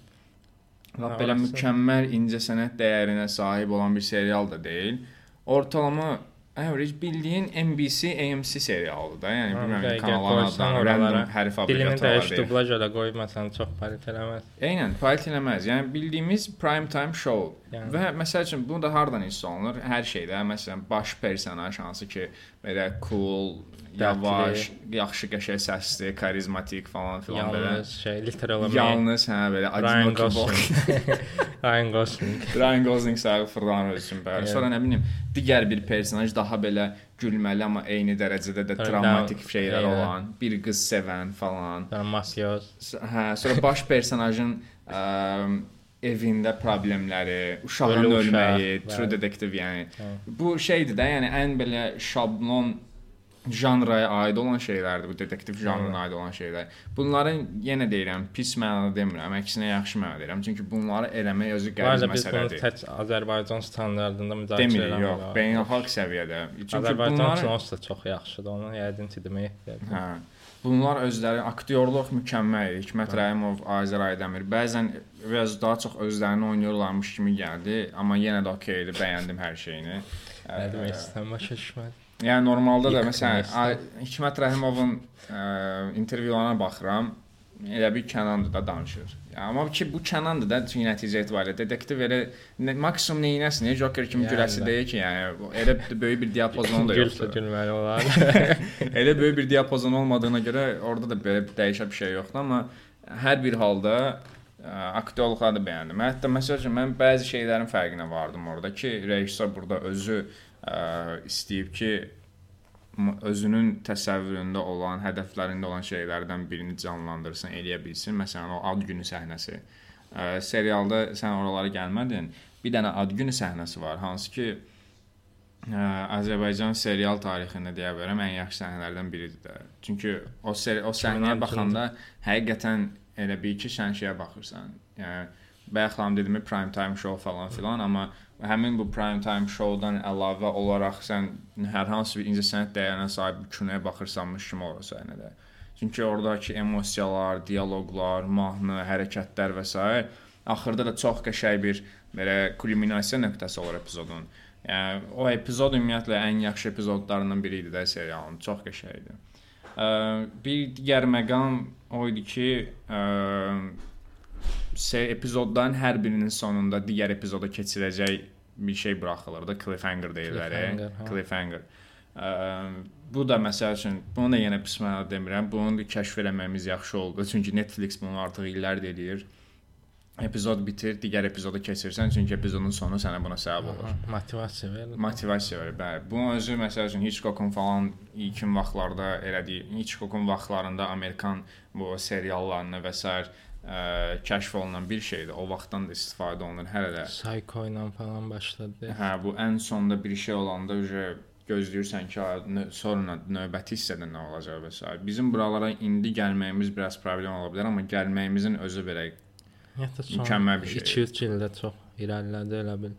Lap belə mükəmməl incəsənət dəyərinə sahib olan bir serial da deyil. Ortalama Average bildiyin NBC, AMC serialıdır da. Yəni bilmirəm kanalların adlarını, random hərf Dilini abreviaturalar dəyiş, deyil. dublaj elə qoymasan çox palit eləməz. Eynən, fəaliyyət eləməz. Yəni bildiyimiz prime time show. Yəni. Və məsəl üçün bu da hardan hiss olunur? Hər şeydə, məsələn, baş personaj hansı ki, belə cool, yavaş, yaxşı qəşəng səsli, karizmatik falan filan belə. Yalnız şey, literal olaraq. Yalnız hə belə <laughs> Ryan. Gosling. Ryan Gosling. Ryan Gosling sağı fırlanır üçün bəli. Sonra nə bilim, digər bir personaj daha belə gülməli amma eyni dərəcədə də dramatik daha- şeylər eynən. olan, bir qız sevən falan. S- Hə, sonra baş personajın ə, evində problemləri, uşağın Ölü uşaq, ölməyi, true detective yəni. Hə. Bu şeydir də, yəni ən belə şablon janraya aid olan şeylərdir bu detektiv janrına aid olan şeylər. Bunların yenə deyirəm, pis mənada demirəm, əksinə yaxşı mənada deyirəm. Çünki bunları eləmək özü qəliz arada biz bunu məsələdir. tək Azərbaycan standartında müzakirə Demirik, eləmirik. yox, beynəlxalq səviyyədə. Çünki Azərbaycan bunlar kinosu da çox yaxşıdır. Onu yəqin ki demək. Hə. Bunlar özləri aktyorluq mükəmməl. Hikmət Rəhimov, Azər Aydəmir bəzən biraz daha çox özlərini oynayırlarmış kimi gəldi, amma yenə də okeydir, bəyəndim hər şeyini. Nə demək istəyirəm, başa düşmədim. Yəni normalda da məsələn Hikmət Rəhimovun ə, intervyularına baxıram. Elə bir Kənandır da danışır. Amma ki bu Kənandır da çünki nəticə etibarilə detektiv elə nə, maksimum nə etsin, Joker kimi Yəni güləsi deyil ki, yəni elə böyük bir diapazonu da yoxdur. gülməli olar. <laughs> elə böyük bir diapazon olmadığına görə orada da belə dəyişə bir şey yoxdur, amma hər bir halda ə, aktyorluqları da bəyəndim. Hətta məsəl üçün mən bəzi şeylərin fərqinə vardım orada ki, rejissor burada özü ə, istəyib ki, özünün təsəvvüründə olan, hədəflərində olan şeylərdən birini canlandırsın, eləyə bilsin. Məsələn, o ad günü səhnəsi. Ə, serialda sən oralara gəlmədin. Bir dənə ad günü səhnəsi var, hansı ki, Ə, Azərbaycan serial tarixində deyə bilərəm ən yaxşı səhnələrdən biridir də. Çünki o seri o səhnəyə 2016-cı baxanda həqiqətən elə bir ki, sən şeyə baxırsan. Yəni bayaq xanım dedimi prime time show falan filan, amma həmin bu prime time show-dan əlavə olaraq sən hər hansı bir incəsənət dəyərinə sahib bir kinoya baxırsanmış kimi olur səhnədə. Çünki oradakı emosiyalar, dialoqlar, mahnı, hərəkətlər və s. axırda da çox qəşəng bir belə kulminasiya nöqtəsi olur epizodun. Yəni o epizod ümumiyyətlə ən yaxşı epizodlarından biri idi də serialın. Çox qəşəng idi. Bir digər məqam o idi ki, epizodların hər birinin sonunda digər epizoda keçirəcək bir şey buraxılırdı. Cliffhanger deyirlər. Cliffhanger, e. hə. Cliffhanger. Ə, bu da məsəl üçün bunu da yenə pis mənada demirəm. Bunu da kəşf eləməyimiz yaxşı oldu. Çünki Netflix bunu artıq illərdir eləyir. Epizod bitir, digər epizoda keçirsən, çünki epizodun sonu sənə buna səbəb olur. Motivasiya verir. Motivasiya verir, bəli. Bunun özü məsəl üçün Hitchcock'un falan ilkin vaxtlarda elədiyi, Hitchcock'un vaxtlarında Amerikan bu seriallarını və s. Ə, kəşf olunan bir şeydir. O vaxtdan da istifadə olunur hələ də. Psycho ilə falan başladı. Hə, bu ən sonda bir şey olanda uje gözləyirsən ki, sonra növbəti hissədə nə olacaq və s. Bizim buralara indi gəlməyimiz biraz problem ola bilər, amma gəlməyimizin özü belə Hətta son Mükəmməl bir şey. 2-3 ildə çox irəlilədi elə bil.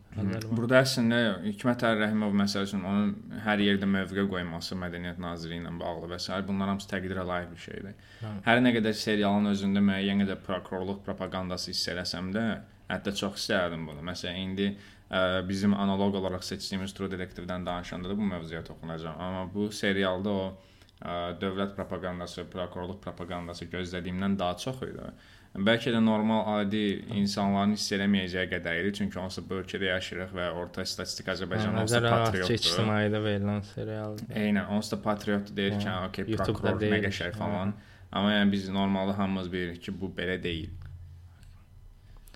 Burada əslində Hikmət Ərrəhimov məsəl üçün onun hər yerdə mövqe qoyması Mədəniyyət Naziri ilə bağlı və s. bunlar hamısı təqdirə layiq bir şeydir. Hə. Hər nə qədər serialın özündə müəyyən qədər prokurorluq propagandası hiss eləsəm də, hətta çox istərdim bunu. Məsələn, indi ə, bizim analoq olaraq seçdiyimiz True Detective-dən danışanda da bu mövzuya toxunacağam. Amma bu serialda o ə, dövlət propagandası, prokurorluq propagandası gözlədiyimdən daha çox idi. Bəlkə də normal adi insanların hiss eləməyəcəyi qədər idi, çünki onsuz bu ölkədə yaşayırıq və orta statistik Azərbaycan onsuz Nəzərə alaq ki, patriotdur. ictimaidə verilən serialdır. Eynən, onsuz da patriot deyir ki, Hə, hə, okey, prokuror nə deyil. qəşəng falan. Amma yəni biz normalda hamımız bilirik ki, bu belə deyil.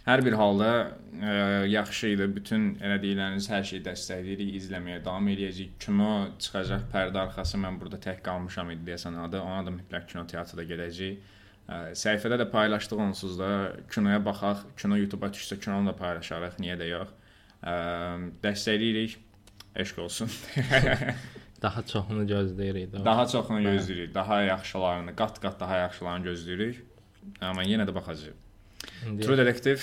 Hər bir halda ə, yaxşı idi. Bütün elə deyiləniniz hər şeyi dəstəkləyirik, izləməyə davam edəcəyik. Kino çıxacaq pərdə arxası. Mən burada tək qalmışam idi deyəsən adı. Ona da mütləq kino teatrda gedəcəyik. Səhifədə də paylaşdıq onsuz da kinoya baxaq. Kino YouTube-a düşsə kinonu da paylaşarıq. Niyə də yox. Dəstəkləyirik. Eşq olsun. <laughs> Daha çoxunu gözləyirik də. Daha çoxunu gözləyirik. Daha yaxşılarını, qat-qat daha yaxşılarını gözləyirik. Amma yenə də baxacağıq. İndi True Detective,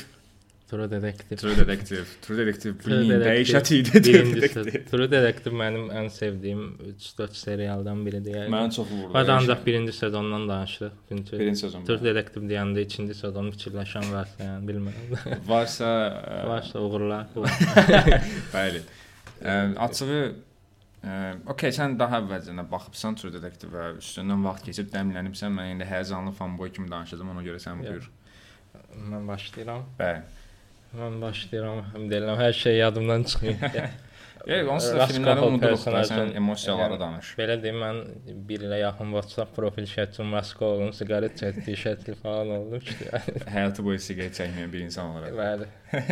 True Detective. True Detective, True Detective bilin dəyişəti idi True Detective. Mənim ən sevdiyim 3-4 serialdan biridir. Yəni. Mən çox vurdu. Hadi ancaq birinci sezondan danışdıq. Çünki birinci sezon. True Detective deyəndə ikinci sezonu fikirləşən varsa, yəni bilmirəm. <laughs> Varsa ə, <laughs> Varsa uğurlar. <laughs> bəli. Ə, açığı Ə, okay, sən daha əvvəlcədən baxıbsan True Detective-ə, üstündən vaxt keçib dəmlənibsən. Mən indi həyəcanlı fanboy kimi danışacağam, ona görə sən buyur. Mən başlayıram. Bəli. Mən başlayıram. Həm deyirəm, hər şey yadımdan çıxır. Yox, onsuz da filmləri unuduruq da, sən emosiyaları Yəni, danış. Belə deyim, mən 1 ilə yaxın WhatsApp profil şəklim Raskolun siqaret çəkdiyi şəkli falan olmuşdu. Həyatı <laughs> boyu siqaret çəkməyən bir insan olaraq. Bəli.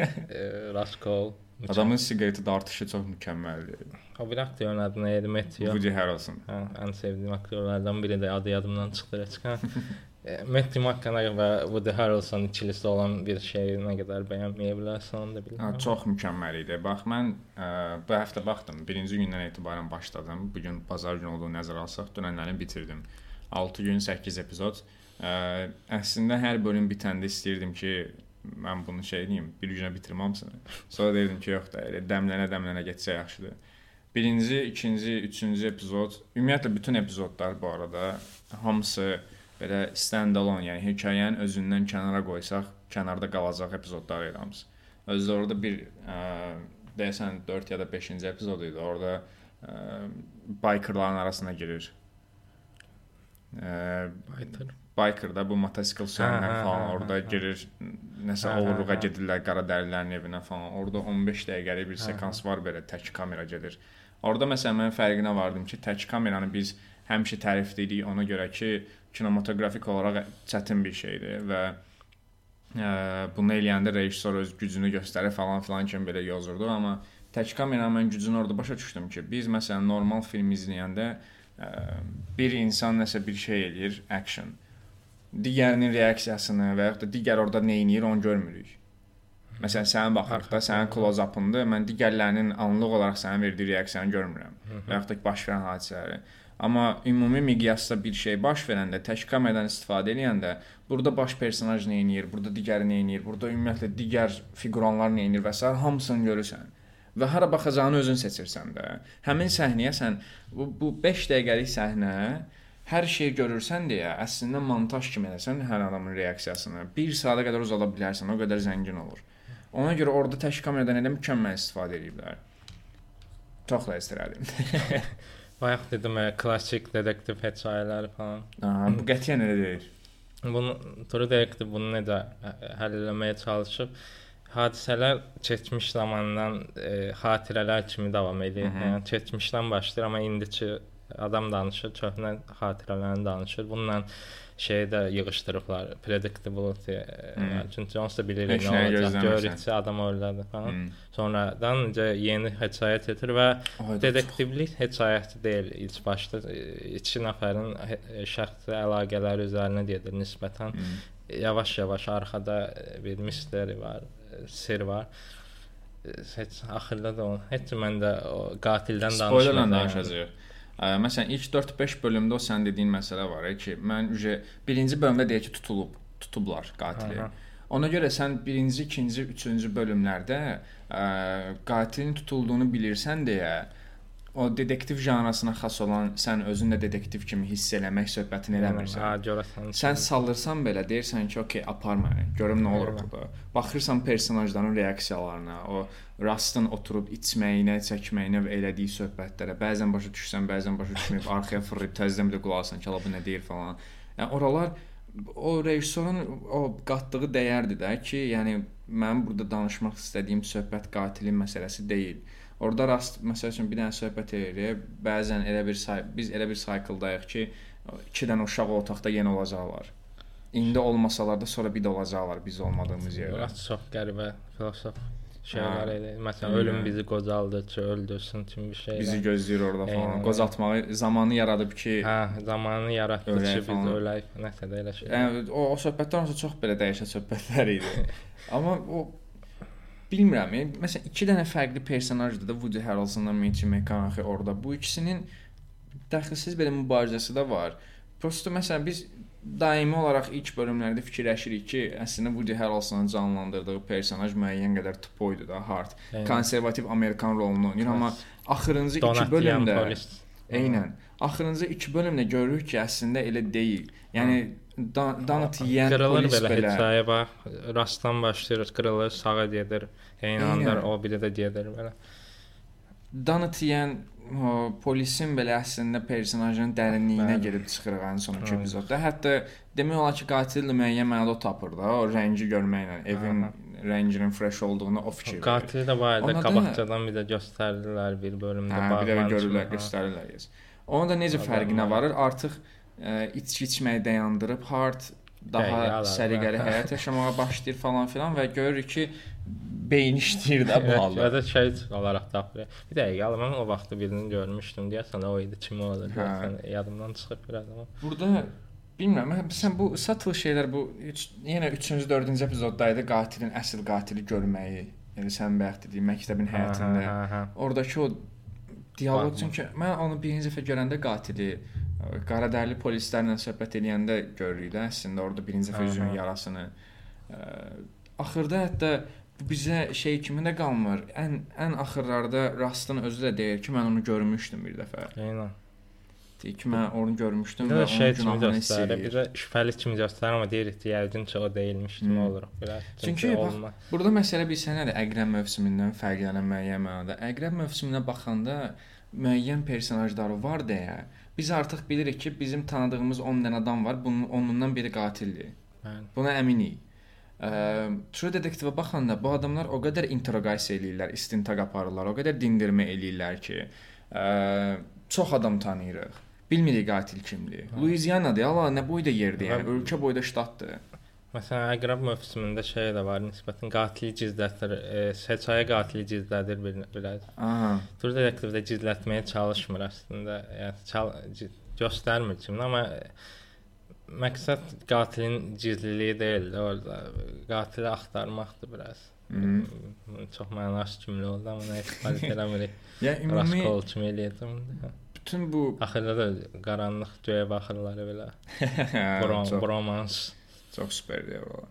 <laughs> Raskol. Adamın siqareti dartışı çox mükəmməldir. O bir aktyorun adı nə idi? Matthew. Woody Harrelson. Hə, ən sevdiyim aktyorlardan biri də adı yadımdan çıxdı <laughs> heç. E, Matthew McConaughey və Woody Harrelson ikilisi olan bir şeyi nə qədər bəyənməyə bilərsən onu da bilmirəm. çox mükəmməl idi. Bax mən ə, bu həftə baxdım. Birinci gündən etibarən başladım. Bu gün bazar günü olduğunu nəzərə alsaq, dünənləri bitirdim. 6 gün 8 epizod. Ə, əslində hər bölüm bitəndə istəyirdim ki, mən bunu şey edeyim, bir günə bitirəm hamısını. Sonra deyirdim ki, yox da, elə dəmlənə-dəmlənə getsə yaxşıdır. Birinci, ikinci, üçüncü epizod, ümumiyyətlə bütün epizodlar bu arada hamısı belə stand-alone, yəni hekayənin özündən kənara qoysaq, kənarda qalacaq epizodlar hamısı. Özdə orada bir ə, deyəsən 4 ya da 5-ci epizod idi. Orada ə, bikerların arasına girir. Ə, Baytır. biker da bu motosikl sürənlər Hə, hə, falan hə, orada girir. Nəsə oğurluğa gedirlər qara dərilərin evinə falan. Orada 15 dəqiqəlik bir sekans var belə tək kamera gedir. Orada məsələn mən fərqinə vardım ki, tək kameranı biz həmişə tərifləyirik ona görə ki, kinematografik olaraq çətin bir şeydir və ə, bunu eləyəndə rejissor öz gücünü göstərir falan filan kimi belə yozurdu, amma tək kamera mən gücünü orada başa düşdüm ki, biz məsələn normal film izləyəndə ə, bir insan nəsə bir şey eləyir, action. Digərinin reaksiyasını və yaxud da digər orada nə edir onu görmürük. Məsələn, sənin baxırıq da, sənin close-up'ındır, mən digərlərinin anlıq olaraq sənin verdiyi reaksiyanı görmürəm və yaxud da baş verən hadisələri. Amma ümumi miqyasda bir şey baş verəndə, tək kameradan istifadə edəndə, burada baş personaj nə edir, burada digəri nə edir, burada ümumiyyətlə digər figuranlar nə edir və s. hamısını görürsən. Və hara baxacağını özün seçirsən də. Həmin səhnəyə sən bu, bu 5 dəqiqəlik səhnə hər şeyi görürsən deyə əslində montaj kimi eləsən hər adamın reaksiyasını 1 saata qədər uzada bilərsən, o qədər zəngin olur. Ona görə orada tək kameradan elə mükəmməl istifadə ediblər. Çox da istirədim. <laughs> Bayaq dedim, klassik detektiv hekayələri falan. Aha, bu qətiyyən elə deyil. Bunu Detective bunu necə həll etməyə çalışıb? Hadisələr keçmiş zamandan e, xatirələr kimi davam edir. Mhm. Yəni keçmişdən başlayır, amma indiki adam danışır, köhnə xatirələrini danışır. Bununla şeyi də yığışdırıblar. Predictability. Mhm. Hmm. Çünki onsuz da bilirik nə olacaq. Görürüksə adam ordadır falan. Hmm. Sonradan necə yeni hekayət edir və Detektivlik hekayəti deyil. İlk başda e, iki nəfərin he- şəxsi əlaqələri üzərinə gedir nisbətən. Hmm. Yavaş-yavaş arxada e, bir misteri var, e, sir var. E, Heç axırda da o heç məndə o qatildən Spoilerlə danışmır. danışacağıq. Məsələn, ilk 4-5 bölümdə o sən dediyin məsələ var ki, mən ücə birinci bölümdə deyək ki, tutulub, tutublar qatili. Aha. Ona görə sən birinci, ikinci, üçüncü bölümlərdə ə, qatilin tutulduğunu bilirsən deyə o detektiv janrasına xas olan sən özün də detektiv kimi hiss eləmək söhbətini eləmirsən. Ha, görəsən. Sən sallırsan belə deyirsən ki, "Okay, apar məni. Görüm nə olur burada." Baxırsan personajların reaksiyalarına, o Rastın oturub içməyinə, çəkməyinə və elədiyi söhbətlərə. Bəzən başa düşsən, bəzən başa düşməyib, arxaya fırlayıb təzədən bir qulaq asan ki, "Ala bu nə deyir" falan. Yəni oralar o rejissorun o qatdığı dəyərdir də ki, yəni mənim burada danışmaq istədiyim söhbət qatilin məsələsi deyil. Orada rast məsəl üçün bir dənə söhbət edirik. Bəzən elə bir biz elə bir cycle-dayıq ki, 2 dənə uşaq o otaqda yenə olacaqlar. İndi olmasalar da sonra bir də olacaqlar biz olmadığımız yerdə. Çox qəribə filosof şeylər edir. Məsələn, ölüm bizi qocaldır, öldürsün kimi bir şeylər. Bizi gözləyir orada falan. Eynən. Qocaltmağı zamanı yaradıb ki, Hə, zamanı yaratdı ki, biz falan. ölək, nəsə də elə şey. yəni o, o söhbətlər olsa çox belə dəyişən söhbətlər idi. <laughs> Amma o bilmirəm. yəni, Məsələn, iki dənə fərqli personajdır da Woody Harrelsonla Matthew McConaughey orada. Bu ikisinin dəxilsiz belə mübarizəsi də var. Prosta məsələn biz daimi olaraq ilk bölümlərdə fikirləşirik ki, əslində Woody Harrelsonun canlandırdığı personaj müəyyən qədər tupoydu da, hard. Eynən. Konservativ Amerikan rolunu oynayır, amma axırıncı Donat bölümdə deyən polis. Eynən. Axırıncı 2 bölümdə görürük ki, əslində elə deyil. Yəni da- Donut yeyən polis belə hekayə bax, rastdan başlayır, qırılır, sağa gedir. Eynən. o biri də gedir belə. Donut yeyən polisin belə əslində personajın dərinliyinə Bəli. gedib çıxırıq ən sonuncu Hı. epizodda. Hətta demək olar ki, qatil də müəyyən mənada o tapır da, o rəngi görməklə, evin rənginin fresh olduğunu o fikir. verir. Qatil də var idi. da- Qabaqcadan bir də göstərdilər bir bölümdə Hə, bir də görürlər, göstərirlər. Yes. Onun da necə fərqinə varır? Artıq ə, içki içməyi dayandırıb hard daha səliqəli hə. həyat yaşamağa başlayır falan filan və görür ki, beyin işləyir də bu halda. da şey olaraq tapır. Bir dəqiqə, mən o vaxtı birini görmüşdüm deyəsən o idi kim o idi Hə. deyəsən yadımdan çıxıb biraz amma. Burada bilmirəm, mən- sən bu subtle şeylər bu üç, yenə 3-cü, 4-cü epizoddaydı qatilin əsl qatili görməyi. Yəni sən bayaq dediyin məktəbin həyatında. Hə, hə, hə. Oradakı o dialoq çünki mən onu birinci dəfə görəndə qatili ə, qaradərli polislərlə söhbət edəndə görürük də əslində orada birinci dəfə Aha. üzünün yarasını. Ə, axırda hətta bizə şey kimi də qalmır. Ən ən axırlarda Rastın özü də deyir ki, mən onu görmüşdüm bir dəfə. Eynən. Deyir ki, mən onu görmüşdüm Bir və şey onun günahını hiss göstərir, edir. bir də şübhəli kimi göstərir amma deyirik ki, yəqin ki o deyilmiş kimi Hmm. olur biraz. Çünki bax, olmaz. Burada məsələ bilsən nədir? Əqrəb mövsümündən fərqlənən müəyyən mənada. Əqrəb mövsümünə baxanda müəyyən personajları var deyə biz artıq bilirik ki, bizim tanıdığımız 10 dənə adam var, bunun onundan biri qatildir. Bəli. Buna əminik. True Detective-ə baxanda bu adamlar o qədər interrogasiya eləyirlər, istintaq aparırlar, o qədər dindirmə eləyirlər ki, ə, çox adam tanıyırıq. Bilmirik qatil kimdir. Louisiana-dır, ala nə boyda yerdir, yəni Və- ölkə boyda ştatdır. Məsələn, əqrəb mövsümündə şey də var, nisbətən qatili gizlədir, e, seçaya qatili gizlədir bir biraz. Aha. Tur detektivdə gizlətməyə çalışmır əslində. Yəni çal göstərmir kimi, amma məqsəd qatilin gizliliyi deyil, də orada qatili axtarmaqdır biraz. Mhm. Çox mənasız cümlə oldu, amma nə istifadə eləmirik. <laughs> Yəni ümumi Raskol kimi eləyəcəm. bütün bu Axırda da qaranlıq göyə baxırlar belə. <laughs> Brom, çox, bromans. çox superdir valla.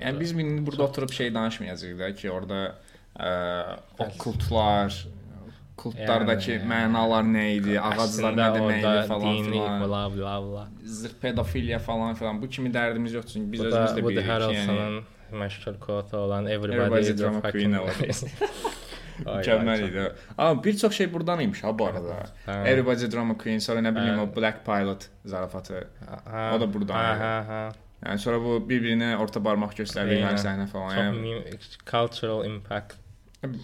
Yəni biz indi burada oturub şey danışmayacağıq da ki, orada ə, okkultlar, kultlardakı Yəni, mənalar nə idi, ağaclar nə demək idi falan filan. bla bla bla. Zırh pedofiliya falan filan. Bu kimi dərdimiz yoxdur çünki biz özümüz də bilirik ki, yəni məşhur quote olan Everybody Everybody's is a fucking <laughs> <laughs> mükəmməl idi. Amma bir çox şey burdan imiş ha bu arada. Hə. Everybody's a drama queen, sonra nə bilim Hə. o Black Pilot zarafatı. Ha, O da buradan Hə, hə, hə. Yəni sonra bu bir-birinə orta barmaq göstərdikləri Eynən. səhnə falan. Çox Yəni cultural impact.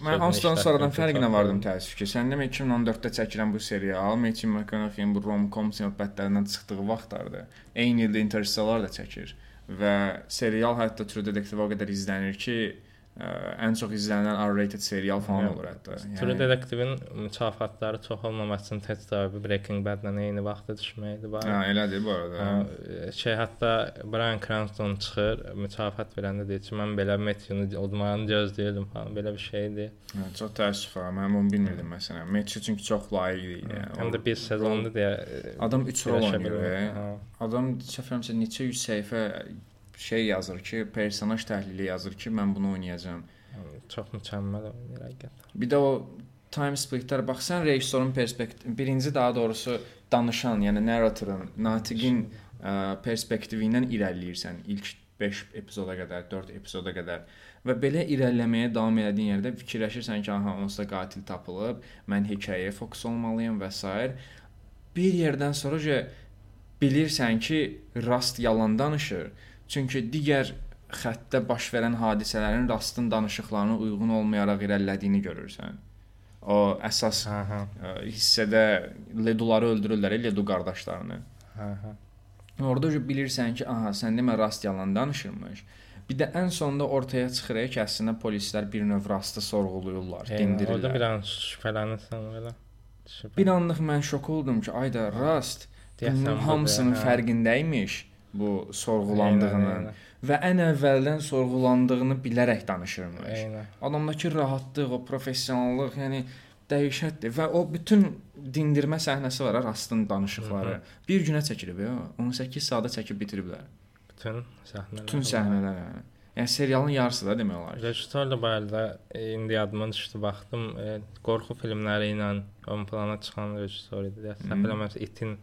Mən hansıdan sonradan fərqinə vardım təəssüf ki. Sən demə 2014-də çəkilən bu serial Matthew McConaughey-in bu rom-com söhbətlərindən çıxdığı vaxtlardır. Eyni ildə Interstellar da çəkir və serial hətta True Detective o qədər izlənir ki, ə, ən çox izlənilən R-rated serial falan Yəni, olur hətta. True Detective-in mükafatları çox olmamasının tək səbəbi Breaking Bad-la eyni vaxtda düşməkdir. Hə, Var. elədir bu arada. Hə, şey hətta Bryan Cranston çıxır, mükafat verəndə deyir ki, mən belə Matthew-nu udmağını gözləyirdim falan, belə bir şeydir. Hə, çox təəssüf ha, mən bunu bilmirdim məsələn. Matthew çünki çox layiq idi. Yəni. Həm də bir sezonda deyə Adam 3 rol oynayır. Hə. Adam şəfəmsə neçə yüz səhifə şey yazır ki, personaj təhlili yazır ki, mən bunu oynayacağam. Çox mükəmməl oynayır həqiqətən. Bir də o time splitlər baxsan rejissorun perspektivi birinci daha doğrusu danışan, yəni narratorun, natiqin ə, perspektivi ilə irəliləyirsən ilk 5 epizoda qədər, 4 epizoda qədər və belə irəliləməyə davam etdiyin yerdə fikirləşirsən ki, aha, onsuz da qatil tapılıb, mən hekayəyə fokus olmalıyam və s. Bir yerdən sonra bilirsən ki, Rast yalan danışır. Çünki digər xəttdə baş verən hadisələrin Rastın danışıqlarına uyğun olmayaraq irəlilədiyini görürsən. O əsas Hə, hə. ə, hissədə Leduları öldürürlər, Ledu qardaşlarını. Hə, hə. Orada ju bilirsən ki, aha, sən demə Rast yalan danışırmış. Bir də ən sonda ortaya çıxır ki, əslində polislər bir növ Rastı sorğuluyurlar, Orada dindirirlər. bir an şübhələnirsən belə. Şübhə. Bir anlıq mən şok oldum ki, ayda Rast Deyəsən bunun hamısının hə. fərqindəymiş bu sorğulandığının Eynən, və ən əvvəldən sorğulandığını bilərək danışırmış. Eynən. Adamdakı rahatlıq, o professionallıq, yəni dəhşətdir və o bütün dindirmə səhnəsi var, ha, Rastın danışıqları. Bir günə çəkilib ya, 18 saata çəkib bitiriblər. Bütün səhnələr. Bütün səhnələr. Yəni. yəni serialın yarısı da demək olar. Rejissor da bayaqda e, indi yadıma düşdü baxdım e, qorxu filmləri ilə ön plana çıxan rejissor idi. Səhv eləmirəmsə itin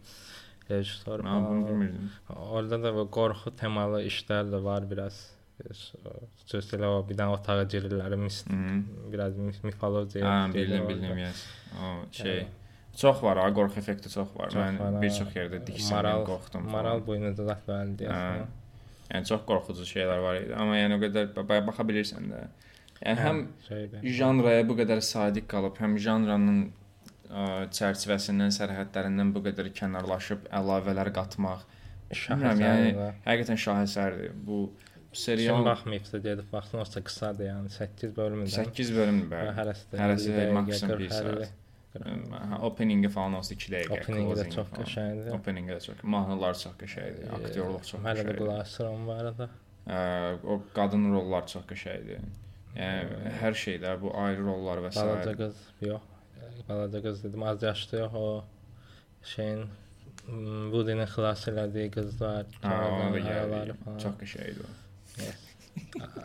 rejissoru. Mən bunu bilmirdim. Orada da bu qorxu temalı işlər də var biraz. Xüsusilə o bir dənə otağa girirlər, mis, Mhm. biraz mifologiya. Hə, bildim, bildim, yes. O şey, Çox var, ha, qorxu effekti çox var. Çox Mən var, bir çox yerdə Maral- qorxdum. Maral boyunda da deyəsən. Hə. Yəni çox qorxucu şeylər var idi. Amma yəni o qədər ba- baxa bilirsən də. Yəni həm şeydir. janraya bu qədər sadiq qalıb, həm janranın çərçivəsindən, sərhədlərindən bu qədər kənarlaşıb əlavələr qatmaq. Bilmirəm, yəni həqiqətən şahesərdir. Bu serial baxmayıbsa gedib baxsın, olsa qısadır yəni 8 bölümdür. 8 bölümdür bəli. Hərəsi də Hərəsi 50 dəqiqə, maksimum 1 40, 50. saat. Hə, openingi falan olsa 2 dəqiqə. Openingi də çox qəşəngdir. Openingi də çox. Mahnılar çox qəşəngdir. Aktyorluq çox Hələ də qəşəngdir. qulaq asıram bu arada. Ə, o qadın rollar çox qəşəngdir. Yəni hər şeydə bu ayrı rollar və s. Balaca qız yox. Balaca qız dedim, az yaşlı yox o şeyin m, Woody-ni xilas elədiyi qız var. Ha, ona da ayaqları gəldi. falan. Çox qəşəngdir o.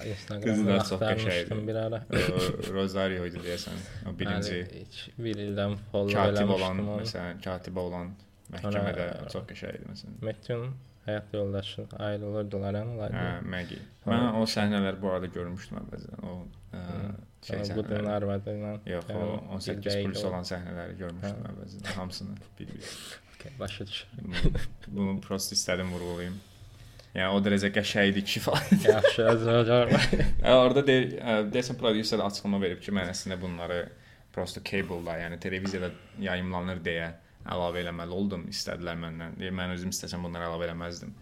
Instagramda Qızı da çox axtarmışdım qəşəngdir. bir ara. O, Rosario idi deyəsən. O birinci Yəni, heç bir ildən follow katib olan, eləmişdim onu. məsələn, katibə olan məhkəmədə Sonra- çox qəşəngdir məsələn. Metin həyat yoldaşı ayrılırdılar yəni. Hə, Maggie. Mən o səhnələri bu arada görmüşdüm əvvəlcən. O ə, şey səhnələri. arvadı ilə. Yox, o yəni, 18 bir dəqiqə plus o- olan səhnələri görmüşdüm əvvəlcən. Hamısını bir-bir. Okey, Başa düşür. Bunu prosta istədim vurğulayım. Yəni o dərəcə qəşəng idi ki falan. Yaxşı, Azərbaycan. Ə, deyəsən prodüser açıqlama verib ki, mən əslində bunları prosta cable-da, yəni televiziyada yayımlanır deyə əlavə eləməli oldum. İstədilər məndən. Deyir, mən özüm istəsəm bunları əlavə eləməzdim.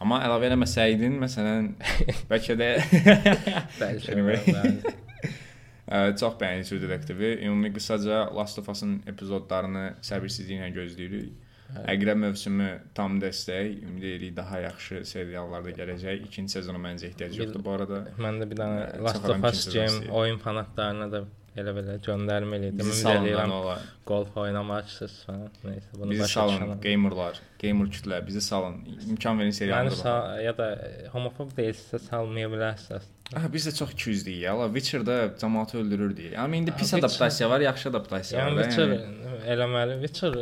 Amma əlavə eləməsəydin, məsələn, bəlkə də Bəlkə. Anyway. Çox bəyəndik True Detective-i. Ümumi qısaca Last of Us-ın epizodlarını səbirsizliklə gözləyirik. Əqrəb mövsümü tam dəstək. Ümid edirik daha yaxşı seriallar da gələcək. İkinci sezona məncə ehtiyac yoxdur bu arada. Məndə bir dənə Last of Us game oyun fanatlarına da elə belə göndərmə eləyirdim. Ümid edirəm olar. golf oynamaksız falan. Nəysə bunu başa düşənəm. gamerlar, gamer kütlə bizi salın. İmkan verin Yəni seriallara. sa ya da homofob deyilsə salmaya bilərsiniz. Ah, biz də çox küzdük ya. La Witcher-da cəmaatı öldürürdük. Amma indi pis adaptasiya var, yaxşı adaptasiya Yəni var. Witcher eləməli. Witcher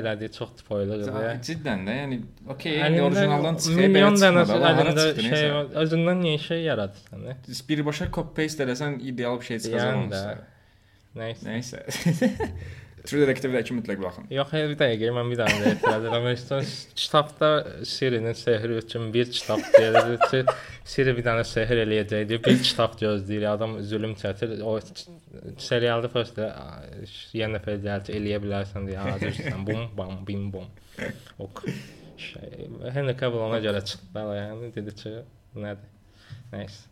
elədiyi çox spoilerdir Yəni, ya. ciddən də, yəni okey, orijinaldan çıxıb belə çıxmadı. Əlində şey özündən niyə şey yaradırsan? Birbaşa copy paste eləsən ideal bir şey çıxacaq Yəni də. onsa. Nəysə. Nəysə. <laughs> True Detective-dəki mütləq baxın. Yox, hayır, bir dəqiqə, mən bir dənə də etiraz eləmək. Kitabda Sirinin sehri üçün bir kitab deyilir ki, Siri bir dənə sehr eləyəcək deyə bir kitab gözləyir. Adam zülm çəkir. O serialda prosta yenə deyir ki, eləyə bilərsən deyə hazırsan. Bum bam bim bum. Ok. Şey, Henry Cavill ona görə çıxdı yəni dedi ki, nədir? Nəysə.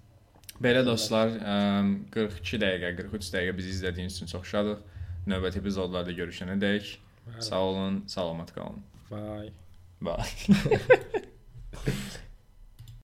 Belə dostlar, əm, 42 dəqiqə, 43 dəqiqə bizi izlədiyiniz üçün çox şadıq. Növbəti epizodlarda görüşənə dək Bəli. sağ olun, salamat qalın. Bye. Bye. <laughs>